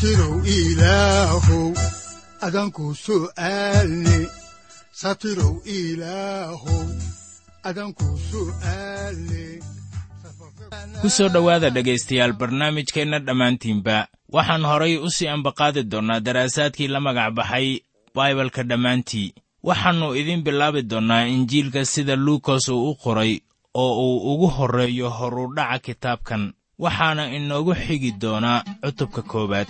satirow ilaahow adanku su'aalne satirow ku soo dhowaada dhegaystayaal barnaamijkeenna dhammaantiinba. Waxaan horay u sii ambaqaadi doonnaa daraasaadkii la magac baxay baibalka dhammaantii. Waxaannu idiin bilaabi doonnaa injiilka sida luukas uu u qoray oo uu ugu horreeyo horudhaca kitaabkan waxaana inoogu xigi doonaa cutubka koowaad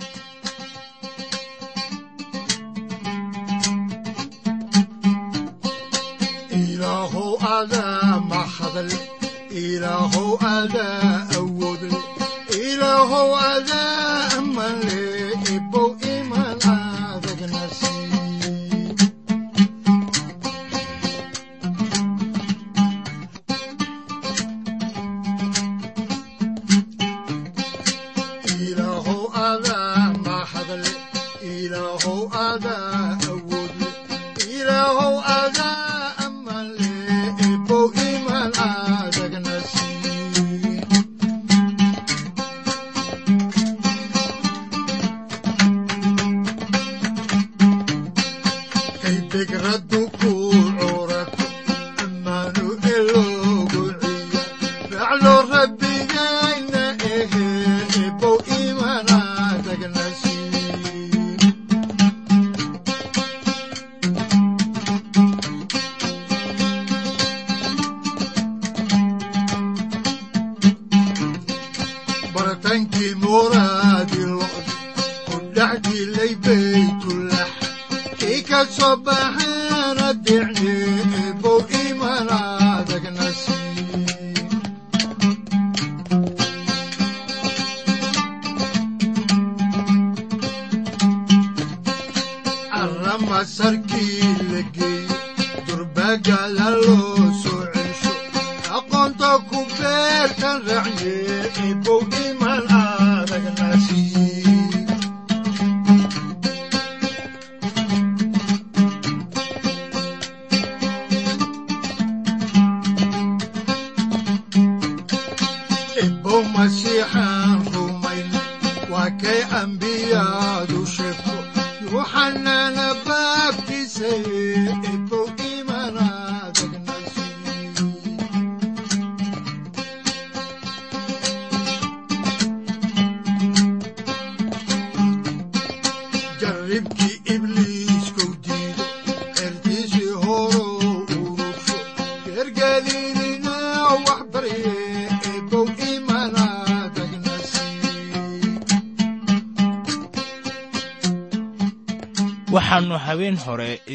kay degradu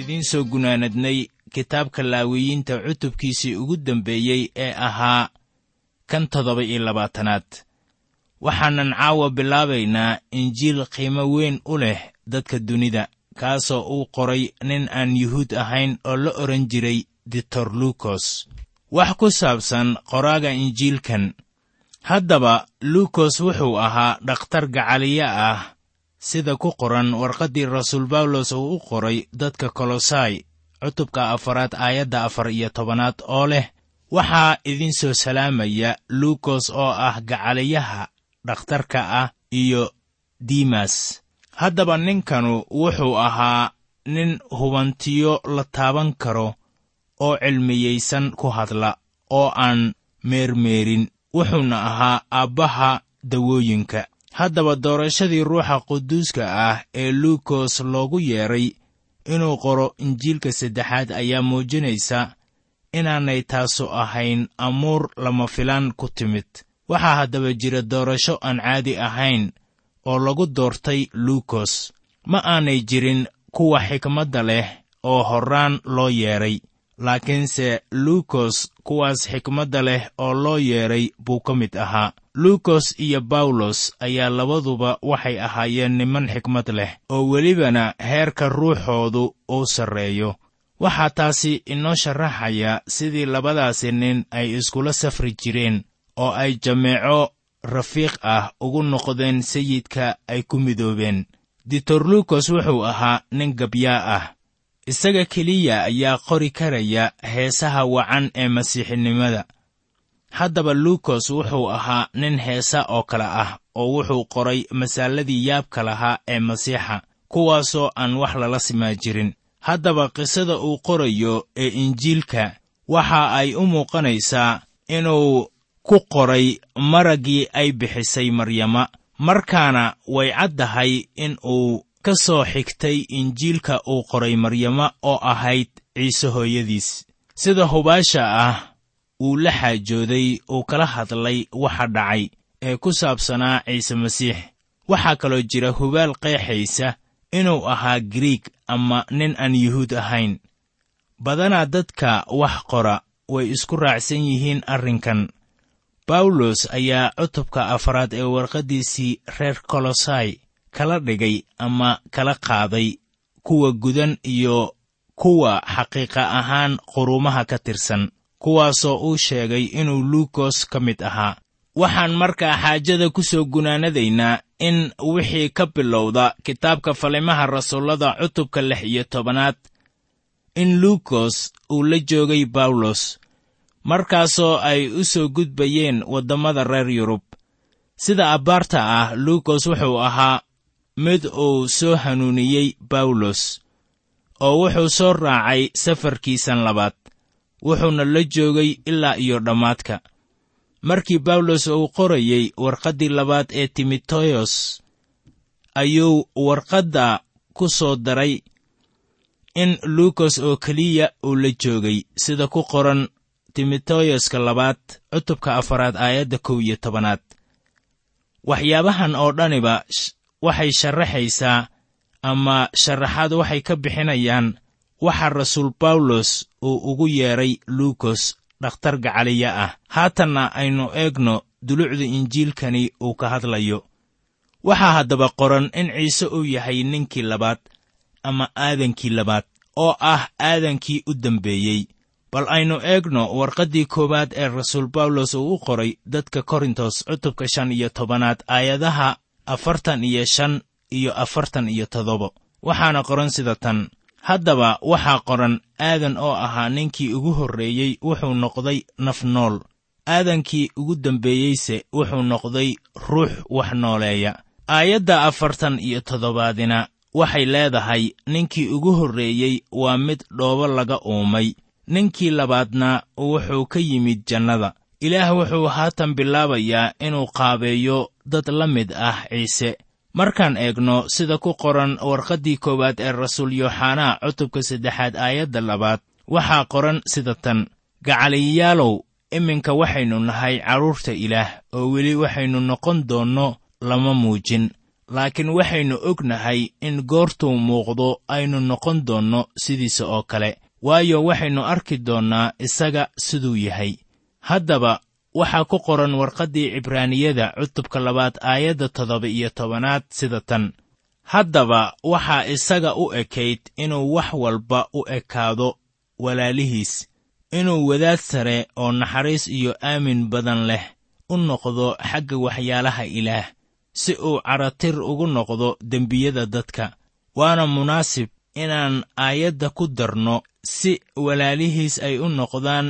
idiin soo gunaanadnay kitaabka laawiyiinta cutubkiisii ugu dambeeyey ee ahaa kan toddoba iyo labaatanaad. Waxaanan caawa bilaabaynaa injiil qiimo weyn u leh dadka dunida kaasoo uu qoray nin aan yuhuud ahayn oo la odhan jiray ditor luukos. Wax ku saabsan qoraaga injiilkan. Haddaba luukos wuxuu ahaa dhakhtar gacaliye ah sida ku qoran warqaddii rasuul bawlos uu u qoray dadka kolosai cutubka afaraad aayadda afar iyo tobanaad oo leh waxaa idin soo salaamaya luukos oo ah gacaliyaha dhakhtarka ah iyo dimas. Haddaba ninkanu wuxuu ahaa nin hubantiyo la taaban karo oo cilmiyaysan ku hadla oo aan meermeerin wuxuuna ahaa aabbaha dawooyinka haddaba doorashadii ruuxa quduuska ah ee luukos loogu yeedhay inuu qoro injiilka saddexaad ayaa muujinaysa inaanay taasu ahayn amuur lama filaan ku timid. Waxaa haddaba jira doorasho aan caadi ahayn oo lagu doortay luukos. Ma aanay jirin kuwa xikmadda leh oo horraan loo yeedhay laakiinse luukos kuwaas xikmadda leh oo loo yeedhay buu ka mid ahaa. Luukos iyo bawlos ayaa labaduba waxay ahaayeen niman xikmad leh oo welibana heerka ruuxoodu uu sarreeyo. Waxaa taasi inoo sharaxaya sidii labadaasi nin ay iskula safri jireen oo ay jameeco rafiiq ah ugu noqdeen sayidka ay ku midoobeen. Ditor luukos wuxuu ahaa nin gabyaa ah isaga keliya ayaa qori karaya heesaha wacan ee masiixinimada. Haddaba luukos wuxuu ahaa nin heesa oo kale ah oo wuxuu qoray masaaladii yaabka lahaa ee masiixa kuwaasoo aan wax lala simaa jirin. Haddaba qisada uu qorayo ee injiilka waxa ay u muuqanaysaa inuu ku qoray maraggii ay bixisay maryama markaana way caddahay in uu ka soo xigtay injiilka uu qoray maryama oo ahayd ciise hooyadiis. Sida hubaasha ah uu la xaajooday uu kala hadlay waxa dhacay ee ku saabsanaa ciise masiix. Waxaa kaloo jira hubaal qeexaysa inuu ahaa griig ama nin aan yuhuud ahayn. Badanaa dadka wax qora way isku raacsan yihiin arrinkan. Bawlos ayaa cutubka afraad ee warqaddiisii reer kolosai kala dhigay ama kala qaaday kuwa gudan iyo kuwa xaqiiqa ahaan quruumaha ka tirsan kuwaasoo uu sheegay inuu luukos ka mid ahaa. Waxaan markaa xaajada ku soo gunaanadaynaa in wixii ka bilowda kitaabka falimaha rasuullada cutubka lix iyo tobanaad in luukos uu la joogay bawlos markaasoo ay u soo gudbayeen waddammada reer yurub. Sida abbaarta ah luukos wuxuu ahaa mid uu soo hanuuniyey bawlos oo wuxuu soo raacay safarkiisan labaad wuxuuna la joogay ilaa iyo dhammaadka. Markii bawlos uu qorayey warqaddii labaad ee timoteyos ayuu warqadda ku soo daray in luukos oo keliya uu la joogay sida ku qoran timoteyoska labaad cutubka afaraad aayadda kow iyo tobanaad. Waxyaabahan oo dhaniba waxay sharaxaysaa ama sharaxaad waxay ka bixinayaan waxa rasuul bawlos uu ugu yeedhay luukos dhakhtar gacaliya ah. Haatanna aynu eegno dulucda injiilkani uu ka hadlayo. Waxaa haddaba qoran in ciise uu yahay ninkii labaad ama aadankii labaad oo ah aadankii u dambeeyey. Bal aynu eegno warqaddii koowaad ee rasuul bawlos uu u qoray dadka korintos cutubka shan iyo tobanaad aayadaha afartan iyo shan iyo afartan iyo toddoba waxaana qoran sida tan. Haddaba waxaa qoran aadan oo ahaa ninkii ugu horreeyey wuxuu noqday naf nool. Aadankii ugu dambeeyeyse wuxuu noqday ruux wax nooleeya. Aayadda afartan iyo toddobaadina waxay leedahay ninkii ugu horreeyey waa mid dhoobo laga uumay. Ninkii labaadna wuxuu ka yimid jannada ilaah wuxuu haatan bilaabayaa inuu qaabeeyo dad la mid ah ciise. Markaan eegno sida ku qoran warqaddii koowaad ee rasuul yooxanaa cutubka saddexaad aayadda labaad waxaa qoran sida tan gacaliyayaalow iminka waxaynu nahay carruurta ilaah oo weli waxaynu noqon doonno lama muujin. Laakiin waxaynu ognahay in goortuu muuqdo aynu noqon doonno sidiisa oo kale. Waayo waxaynu arki doonnaa isaga siduu yahay haddaba waxaa ku qoran warqaddii cibraaniyada cutubka labaad aayadda toddoba iyo tobanaad sida tan. Haddaba waxaa isaga u ekayd inuu wax walba u ekaado walaalihiis inuu wadaad sare oo naxariis iyo aamin badan leh u noqdo xagga waxyaalaha ilaah si uu caratir ugu noqdo dembiyada dadka. Waana munaasib inaan aayadda ku darno si walaalihiis ay u noqdaan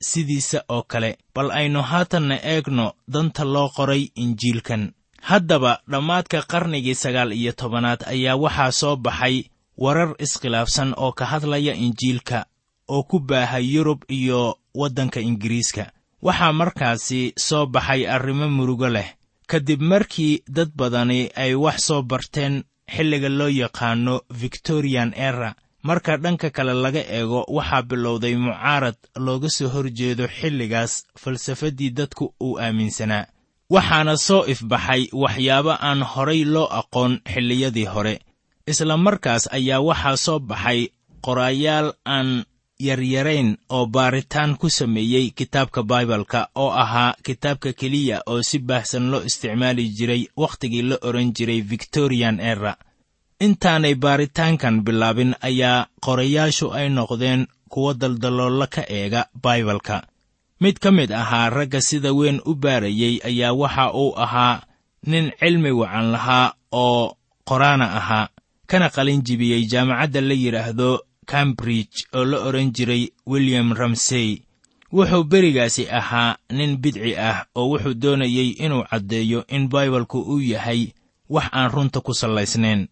sidiisa oo kale bal aynu haatanna eegno danta loo qoray injiilkan. Haddaba dhammaadka qarnigii sagaal iyo tobanaad ayaa waxaa soo baxay warar iskhilaafsan oo ka hadlaya injiilka oo ku baahay yurub iyo waddanka ingiriiska. Waxaa markaasi soo baxay arrimo murugo leh. Kadib markii dad badani ay wax soo barteen xilliga loo yaqaanno victorian era marka dhanka kale laga eego waxaa bilowday mucaarad looga soo horjeedo xilligaas falsafaddii dadku uu aaminsanaa waxaana soo ifbaxay waxyaabo aan horay loo aqoon xilliyadii hore. Isla markaas ayaa waxaa soo baxay qoraayaal aan yaryarayn oo baaritaan ku sameeyey kitaabka baibalka oo ahaa kitaabka keliya oo si baahsan loo isticmaali jiray wakhtigii la odhan jiray victorian era intaanay baaritaankan bilaabin ayaa qorayaashu ay noqdeen kuwo daldaloolo ka eega baibalka. Mid ka mid ahaa ragga sida weyn u baarayey ayaa waxa uu ahaa nin cilmi wacan lahaa oo qoraana ahaa kana qalin jibiyey jaamacadda la yidhaahdo cambridge oo la odhan jiray william ramsey. Wuxuu berigaasi ahaa nin bidci ah oo wuxuu doonayey inuu caddeeyo in baibalku uu yahay wax aan runta ku sallaysnayn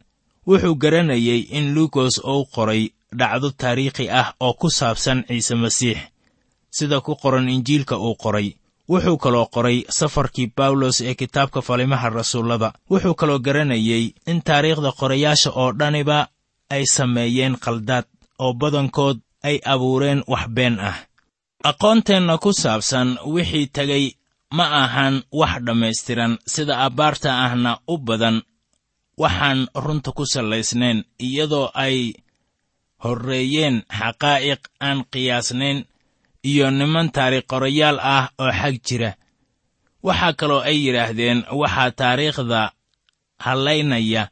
wuxuu garanayey in luukos uu qoray dhacdo taariikhi ah oo ku saabsan ciise masiix. Sida ku qoran injiilka uu qoray wuxuu kaloo qoray safarkii bawlos ee kitaabka falimaha rasuullada. Wuxuu kaloo garanayey in taariikhda qorayaasha oo dhaniba ay sameeyeen khaldaad oo badankood ay abuureen wax been ah. Aqoonteenna ku saabsan wixii tegey ma ahan wax dhammaystiran sida abbaarta ahna u badan waxaan runta ku sallaysnayn iyadoo ay horreeyeen xaqaa'iq aan qiyaasnayn iyo niman taariikh qorayaal ah oo xag jira. Waxaa kaloo ay yidhaahdeen waxaa taariikhda hallaynaya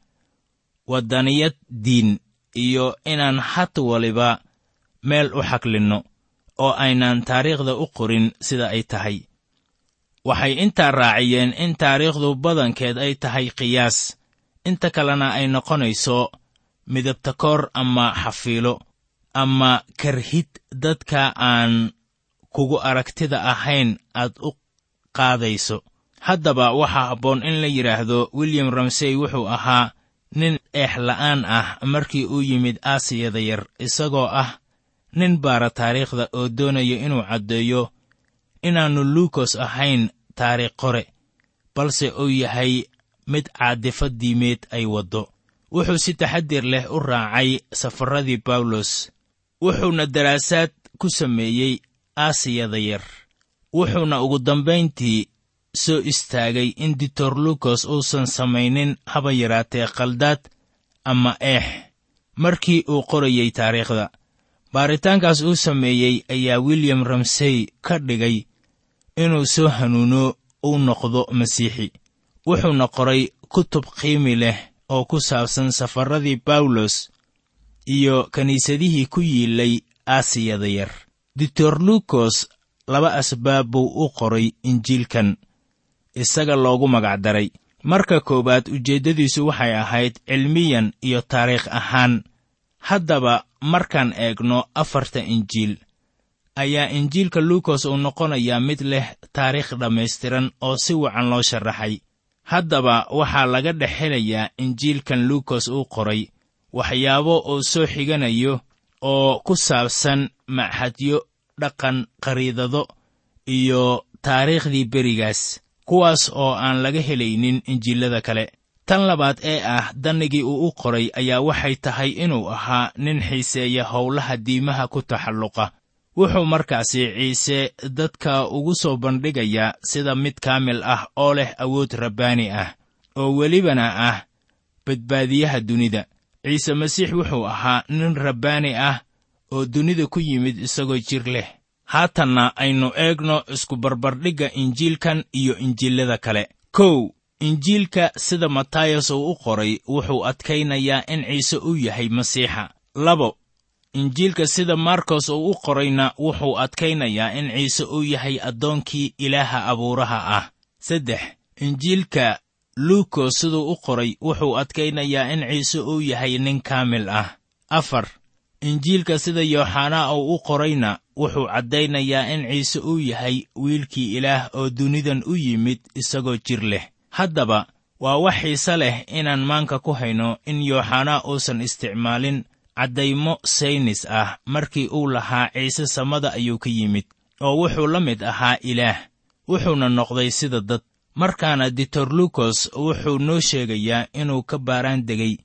waddaniyad diin iyo inaan had waliba meel u xaklinno oo aynaan taariikhda u qorin sida ay tahay. Waxay intaa raaciyeen in taariikhdu badankeed ay tahay qiyaas inta kalena ay noqonayso midabtakoor ama xafiilo ama karhid dadka aan kugu aragtida ahayn aad u qaadayso. Haddaba waxaa habboon in la yidhaahdo william ramsey wuxuu ahaa nin eexla'aan ah markii uu yimid aasiyada yar isagoo ah nin baara taariikhda oo doonaya inuu caddeeyo inaannu luukos ahayn taariikh qore balse uu yahay mid caadifad diimeed ay waddo. Wuxuu si taxadir leh u raacay safarradii bawlos wuxuuna daraasaad ku sameeyey aasiyada yar. Wuxuuna ugu dambayntii soo istaagay in ditor luukos uusan samaynin haba yaraatee khaldaad ama eex. Markii uu qorayey taariikhda baaritaankaas uu sameeyey ayaa william ramsey ka dhigay inuu soo hanuuno uu noqdo masiixi wuxuuna qoray kutub qiimi leh oo ku saabsan safarradii bawlos iyo kiniisadihii ku yiilay aasiyada yar. Ditor luukos laba asbaab buu u qoray injiilkan isaga loogu magacdaray marka koowaad ujeeddadiisu waxay ahayd cilmiyan iyo taariikh ahaan. Haddaba markaan eegno afarta injiil ayaa injiilka luukos uu noqonayaa mid leh taariikh dhammaystiran oo si wacan loo sharaxay haddaba waxaa laga dhex helayaa injiilkan luukos uu qoray waxyaabo uu soo xiganayo oo ku saabsan maxadyo dhaqan qariidado iyo taariikhdii berigaas kuwaas oo aan laga helaynin injiilada kale. Tan labaad ee ah dannigii uu u qoray ayaa waxay tahay inuu ahaa nin xiiseeya howlaha diimaha ku taxalluqa wuxuu markaasi ciise dadka ugu soo bandhigayaa sida mid kaamil ah oo leh awood rabbaani ah oo welibana ah badbaadiyaha dunida. Ciise masiix wuxuu ahaa nin rabbaani ah oo dunida ku yimid isagoo jir leh. Haatanna aynu eegno isku barbardhigga injiilkan iyo injiilada kale. Kow injiilka sida matayas uu u qoray wuxuu adkaynayaa in ciise uu yahay masiixa. Labo injiilka sida markos uu u qorayna wuxuu adkaynayaa in ciise uu yahay addoonkii ilaaha abuuraha ah. Saddex injiilka luukos siduu u qoray wuxuu adkaynayaa in ciise uu yahay nin kaamil ah. Afar injiilka sida yooxanaa uu u qorayna wuxuu caddaynayaa in ciise uu yahay wiilkii ilaah oo dunidan u yimid isagoo jir leh. Haddaba waa wax xiise leh inaan maanka ku hayno in yooxanaa uusan isticmaalin caddaymo saynis ah. Markii uu lahaa ciise samada ayuu ka yimid oo wuxuu la mid ahaa ilaah. Wuxuuna noqday sida dad. Markaana ditor lukos wuxuu noo sheegayaa inuu ka baaraan degay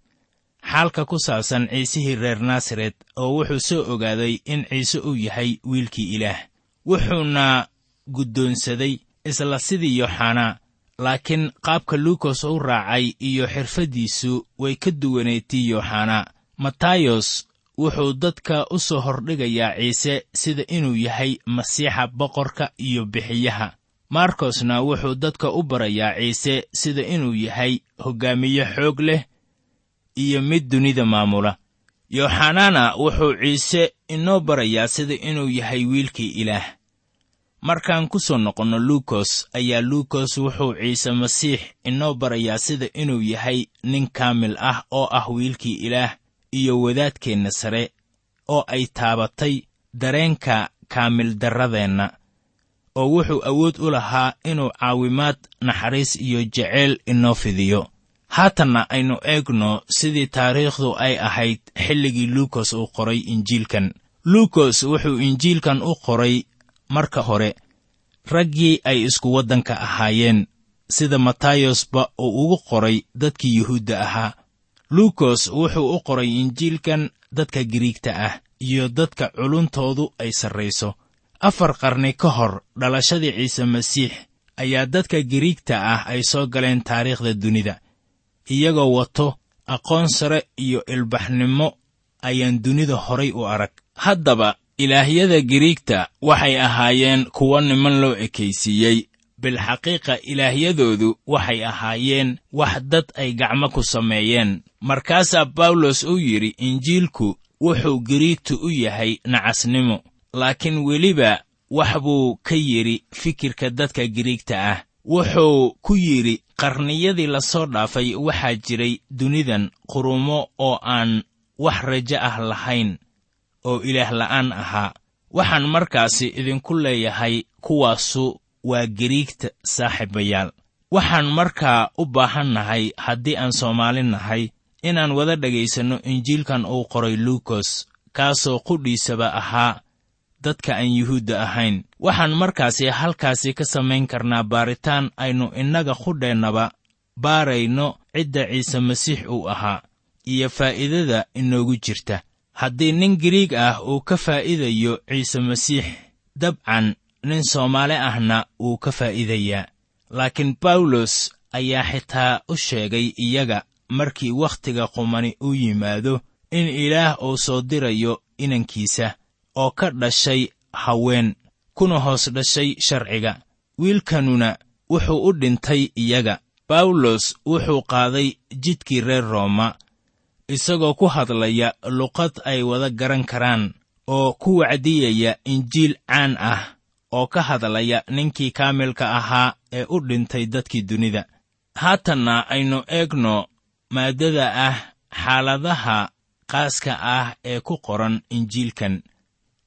xaalka ku saabsan ciisihii reer naasaret oo wuxuu soo ogaaday in ciise uu yahay wiilkii ilaah. Wuxuuna guddoonsaday isla sidii yooxanaa laakiin qaabka luukos u raacay iyo xirfaddiisu way ka duwanayd tii yooxanaa matayos wuxuu dadka u soo hordhigayaa ciise sida inuu yahay masiixa boqorka iyo bixiyaha. Markosna wuxuu dadka u barayaa ciise sida inuu yahay hoggaamiye xoog leh iyo mid dunida maamula. Yooxanaana wuxuu ciise inoo barayaa sida inuu yahay wiilkii ilaah. Markaan ku soo noqonno luukos ayaa luukos wuxuu ciise masiix inoo barayaa sida inuu yahay nin kaamil ah oo ah wiilkii ilaah iyo wadaadkeenna sare oo ay taabatay dareenka kaamil darradeenna oo wuxuu awood u lahaa inuu caawimaad naxariis iyo jeceyl inoo fidiyo. Haatanna aynu eegno sidii taariikhdu ay ahayd xilligii luukos uu qoray injiilkan. Luukos wuxuu injiilkan u qoray marka hore raggii ay isku waddanka ahaayeen sida matayosba uu ugu qoray dadkii yuhuudda ahaa luukos wuxuu u qoray injiilkan dadka giriigta ah iyo dadka culuntoodu ay sarrayso. Afar qarni ka hor dhalashadii ciise masiix ayaa dadka giriigta ah ay soo galeen taariikhda dunida. Iyagoo wato aqoon sare iyo ilbaxnimo ayaan dunida horay u arag. Haddaba ilaahyada giriigta waxay ahaayeen kuwo niman loo ekaysiiyey bilxaqiiqa ilaahyadoodu waxay ahaayeen wax dad ay gacmo ku sameeyeen. Markaasaa bawlos uu yidhi injiilku wuxuu giriigtu u yahay nacasnimo laakiin weliba wax buu ka yidhi fikirka dadka giriigta ah. Wuxuu ku yidhi qarniyadii la soo dhaafay waxaa jiray dunidan qurumo oo aan wax rajo ah lahayn oo ilaah la'aan ahaa. Waxaan markaasi idinku leeyahay kuwaasu waa giriigta saaxiibayaal. Waxaan markaa u baahannahay haddii aan soomaali nahay inaan wada dhegaysanno injiilkan uu qoray luukos kaasoo qudhiisaba ahaa dadka aan yuhuudda ahayn. Waxaan markaasi halkaasi ka samayn karnaa baaritaan aynu innaga qudheennaba baarayno cidda ciise masiix uu ahaa iyo faa'iidada inoogu jirta. Haddii nin giriig ah uu ka faa'iidayo ciise masiix dabcan nin soomaali ahna wuu ka faa'iidayaa. Laakiin bawlos ayaa xitaa u sheegay iyaga markii wakhtiga qumani uu yimaado in ilaah uu soo dirayo inankiisa oo ka dhashay haween kuna hoos dhashay sharciga. Wiilkanuna wuxuu u dhintay iyaga. Bawlos wuxuu qaaday jidkii reer rooma isagoo ku hadlaya luqad ay wada garan karaan oo ku wacdiyaya injiil caan ah oo ka hadlaya ninkii kaamilka ahaa ee u dhintay dadkii dunida. Haatanna aynu eegno maaddada ah xaaladaha qaaska ah ee ku qoran injiilkan.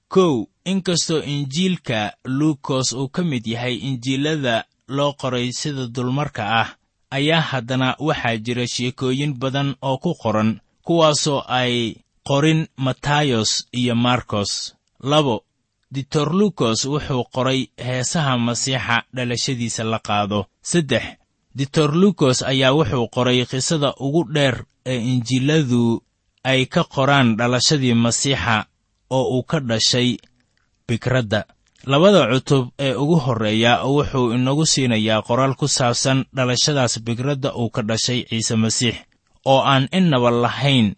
Kow inkastoo injiilka luukos uu ka mid yahay injiilada loo qoray sida dulmarka ah ayaa haddana waxaa jira sheekooyin badan oo ku qoran kuwaasoo ay qorin matayos iyo markos. Labo ditor lukos wuxuu qoray heesaha masiixa dhalashadiisa la qaado. Saddex ditor lukos ayaa wuxuu qoray qisada ugu dheer ee injiiladu ay ka qoraan dhalashadii masiixa oo uu ka dhashay bikradda. Labada cutub ee ugu horreeya wuxuu inagu siinayaa qoraal ku saabsan dhalashadaas bikradda uu ka dhashay ciise masiix oo aan innaba lahayn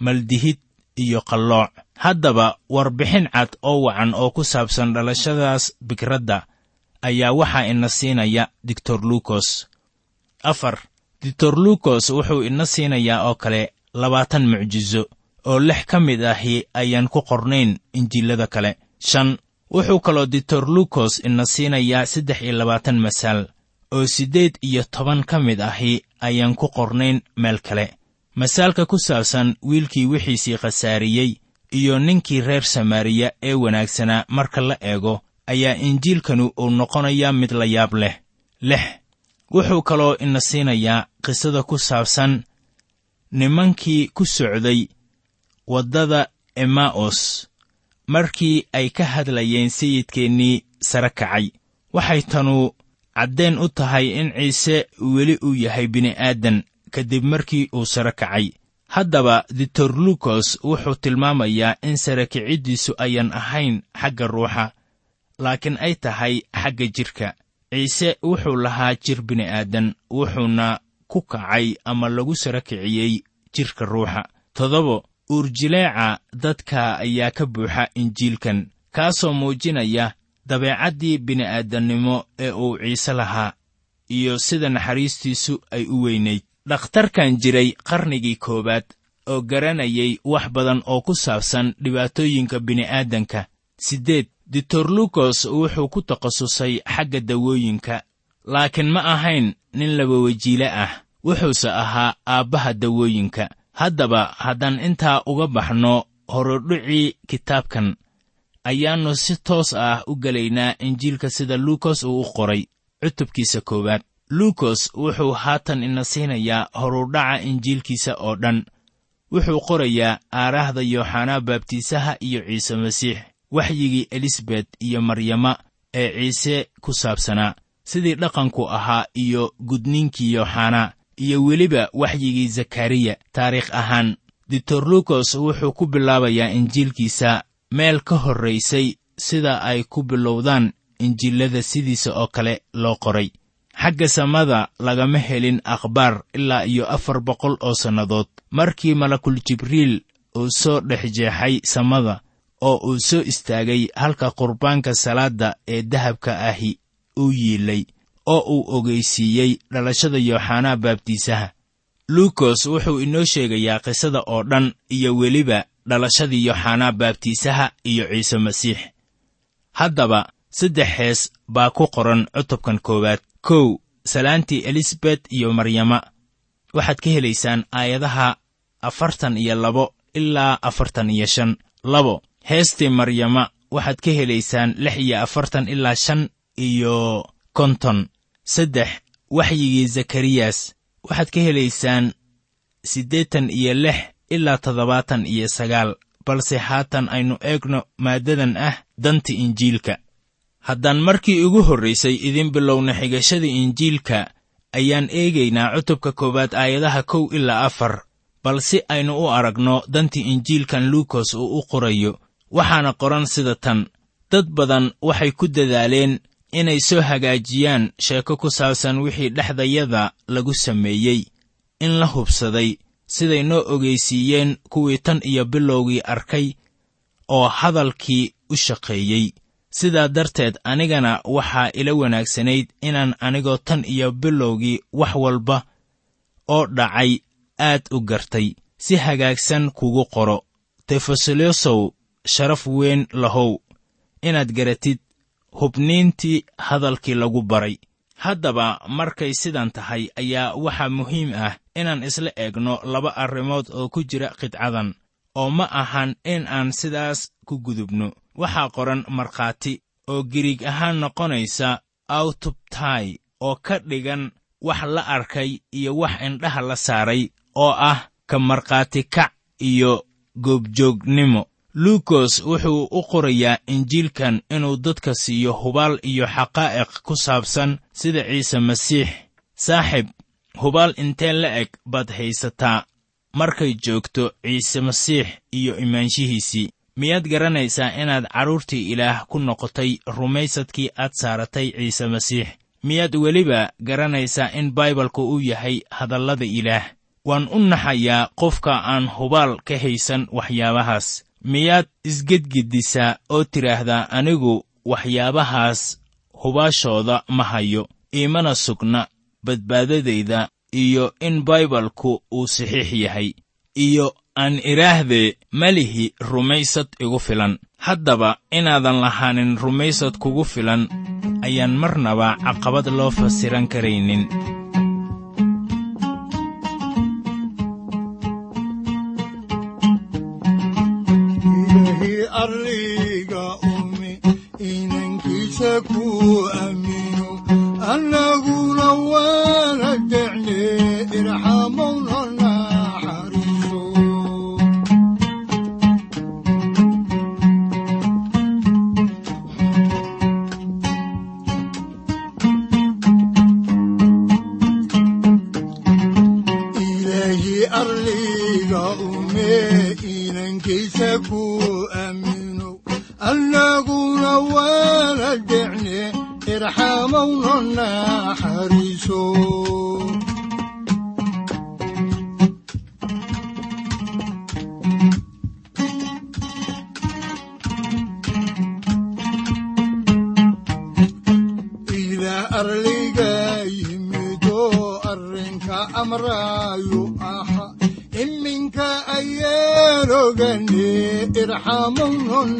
maldihid iyo qallooc haddaba warbixin cad oo wacan oo ku saabsan dhalashadaas bikradda ayaa waxaa ina siinaya doctor lukos afar doctor lukos wuxuu ina siinayaa oo kale labaatan mucjiso oo lix ka mid ahi ayaan ku qornayn injiilada kale. Shan wuxuu kaloo doctor lukos ina siinayaa saddex iyo labaatan masaal oo siddeed iyo toban ka mid ahi ayaan ku qornayn meel kale. Masaalka ku saabsan wiilkii wixiisii khasaariyey iyo ninkii reer samaariya ee wanaagsanaa marka la eego ayaa injiilkanu uu noqonayaa mid la yaab leh. Lix wuxuu kaloo ina siinayaa qisada ku saabsan nimankii ku socday waddada emaa'os markii ay ka hadlayeen sayidkeennii sare kacay. Waxay tanu caddeen u tahay in ciise weli uu yahay bini'aadan kadib markii uu sare kacay haddaba ditor lukos wuxuu tilmaamayaa in sare kiciddiisu ayan ahayn xagga ruuxa laakiin ay tahay xagga jidhka ciise wuxuu lahaa jir bini'aadan wuxuuna ku kacay ama lagu sare kiciyey jidhka ruuxa. Toddobo uurjileeca dadka ayaa ka buuxa injiilkan kaasoo muujinaya dabeecaddii bini'aadannimo ee uu ciise lahaa iyo sida naxariistiisu ay u weynayd dhakhtarkan jiray qarnigii koowaad oo garanayay wax badan oo ku saabsan dhibaatooyinka bini'aadanka siddeed ditor lukos wuxuu ku takhasusay xagga dawooyinka. Laakiin ma ahayn nin labawejiile ah wuxuuse ahaa aabbaha dawooyinka. Haddaba haddaan intaa uga baxno horodhicii kitaabkan ayaannu si toos ah u gelaynaa injiilka sida luukos uu u qoray cutubkiisa koowaad luukos wuxuu haatan ina siinayaa horudhaca injiilkiisa oo dhan. Wuxuu qorayaa aaraahda yooxanaa baabtiisaha iyo ciise masiix waxyigii elisabet iyo maryama ee ciise ku saabsanaa. Sidii dhaqanku ahaa iyo gudniinkii yooxanaa iyo weliba waxyigii zakariya taariikh ahaan. Ditor lukos wuxuu ku bilaabayaa injiilkiisa meel ka horraysay sida ay ku bilowdaan injiilada sidiisa oo kale loo qoray xagga samada lagama helin akhbaar ilaa iyo afar boqol oo sannadood. Markii malakul jibriil uu soo dhex jeexay samada oo uu soo istaagay halka qurbaanka salaadda ee dahabka ahi uu yiilay oo uu ogeysiiyey dhalashada yooxanaa baabtiisaha. Luukos wuxuu inoo sheegayaa qisada oo dhan iyo weliba dhalashadii yooxanaa baabtiisaha iyo ciise masiix. Haddaba saddex hees baa ku qoran cutubkan koowaad kow salaantii elisabet iyo maryama. Waxaad ka helaysaan aayadaha afartan iyo labo ilaa afartan iyo shan. Labo heestii maryama waxaad ka helaysaan lix iyo afartan ilaa shan iyo konton. Saddex waxyigii zakariyas waxaad ka helaysaan siddeetan iyo lix ilaa toddobaatan iyo sagaal. Balse haatan aynu eegno maaddadan ah danta injiilka haddaan markii ugu horraysay idin bilowna xigashada injiilka ayaan eegaynaa cutubka koowaad aayadaha kow ilaa afar. Bal si aynu u aragno dantii injiilkan luukos uu u qorayo waxaana qoran sida tan. Dad badan waxay ku dadaaleen inay soo hagaajiyaan sheeko ku saabsan wixii dhexdayada lagu sameeyey in la hubsaday siday noo ogeysiiyeen kuwii tan iyo bilowgii arkay oo hadalkii u shaqeeyey sidaa darteed anigana waxaa ila wanaagsanayd inaan anigoo tan iyo bilowgii wax walba oo dhacay aad u gartay. Si hagaagsan kugu qoro. Tefesalosow sharaf weyn lahow. Inaad garatid hubniintii hadalkii lagu baray. Haddaba markay sidan tahay ayaa waxaa muhiim ah inaan isla eegno laba arrimood oo ku jira qidcadan oo ma ahan in aan sidaas ku gudubno waxaa qoran markhaati oo giriig ahaan noqonaysa awtubtai oo ka dhigan wax la arkay iyo wax indhaha la saaray oo ah ka markhaati kac iyo goobjoognimo. Luukos wuxuu u qorayaa injiilkan inuu dadka siiyo hubaal iyo xaqaa'iq ku saabsan sida ciise masiix saaxib hubaal intee la eg baad haysataa? Markay joogto ciise masiix iyo imaanshihiisii miyaad garanaysaa inaad carruurtii ilaah ku noqotay rumaysadkii aad saaratay ciise masiix? Miyaad weliba garanaysaa in baibalku uu yahay hadallada ilaah? Waan u naxayaa qofka aan hubaal ka haysan waxyaabahaas. Miyaad isgedgedisaa oo tidhaahdaa anigu waxyaabahaas hubaashooda ma hayo. Iimana sugna badbaadadayda iyo in baibalku uu saxiix yahay. Iyo aan idhaahdee malihi rumaysad igu filan. Haddaba inaadan lahaanin rumaysad kugu filan ayaan marnaba caqabad loo fasiran karaynin irxamowno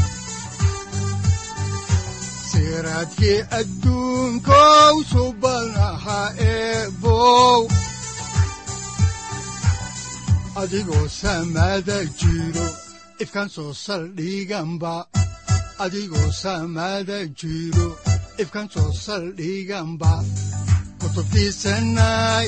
siraadkii adduunkow subanaha eebow adigoo samada jiro ifkan soo saldhiganba adigoo samada jiro ifkan soo saldhiganba saaciiday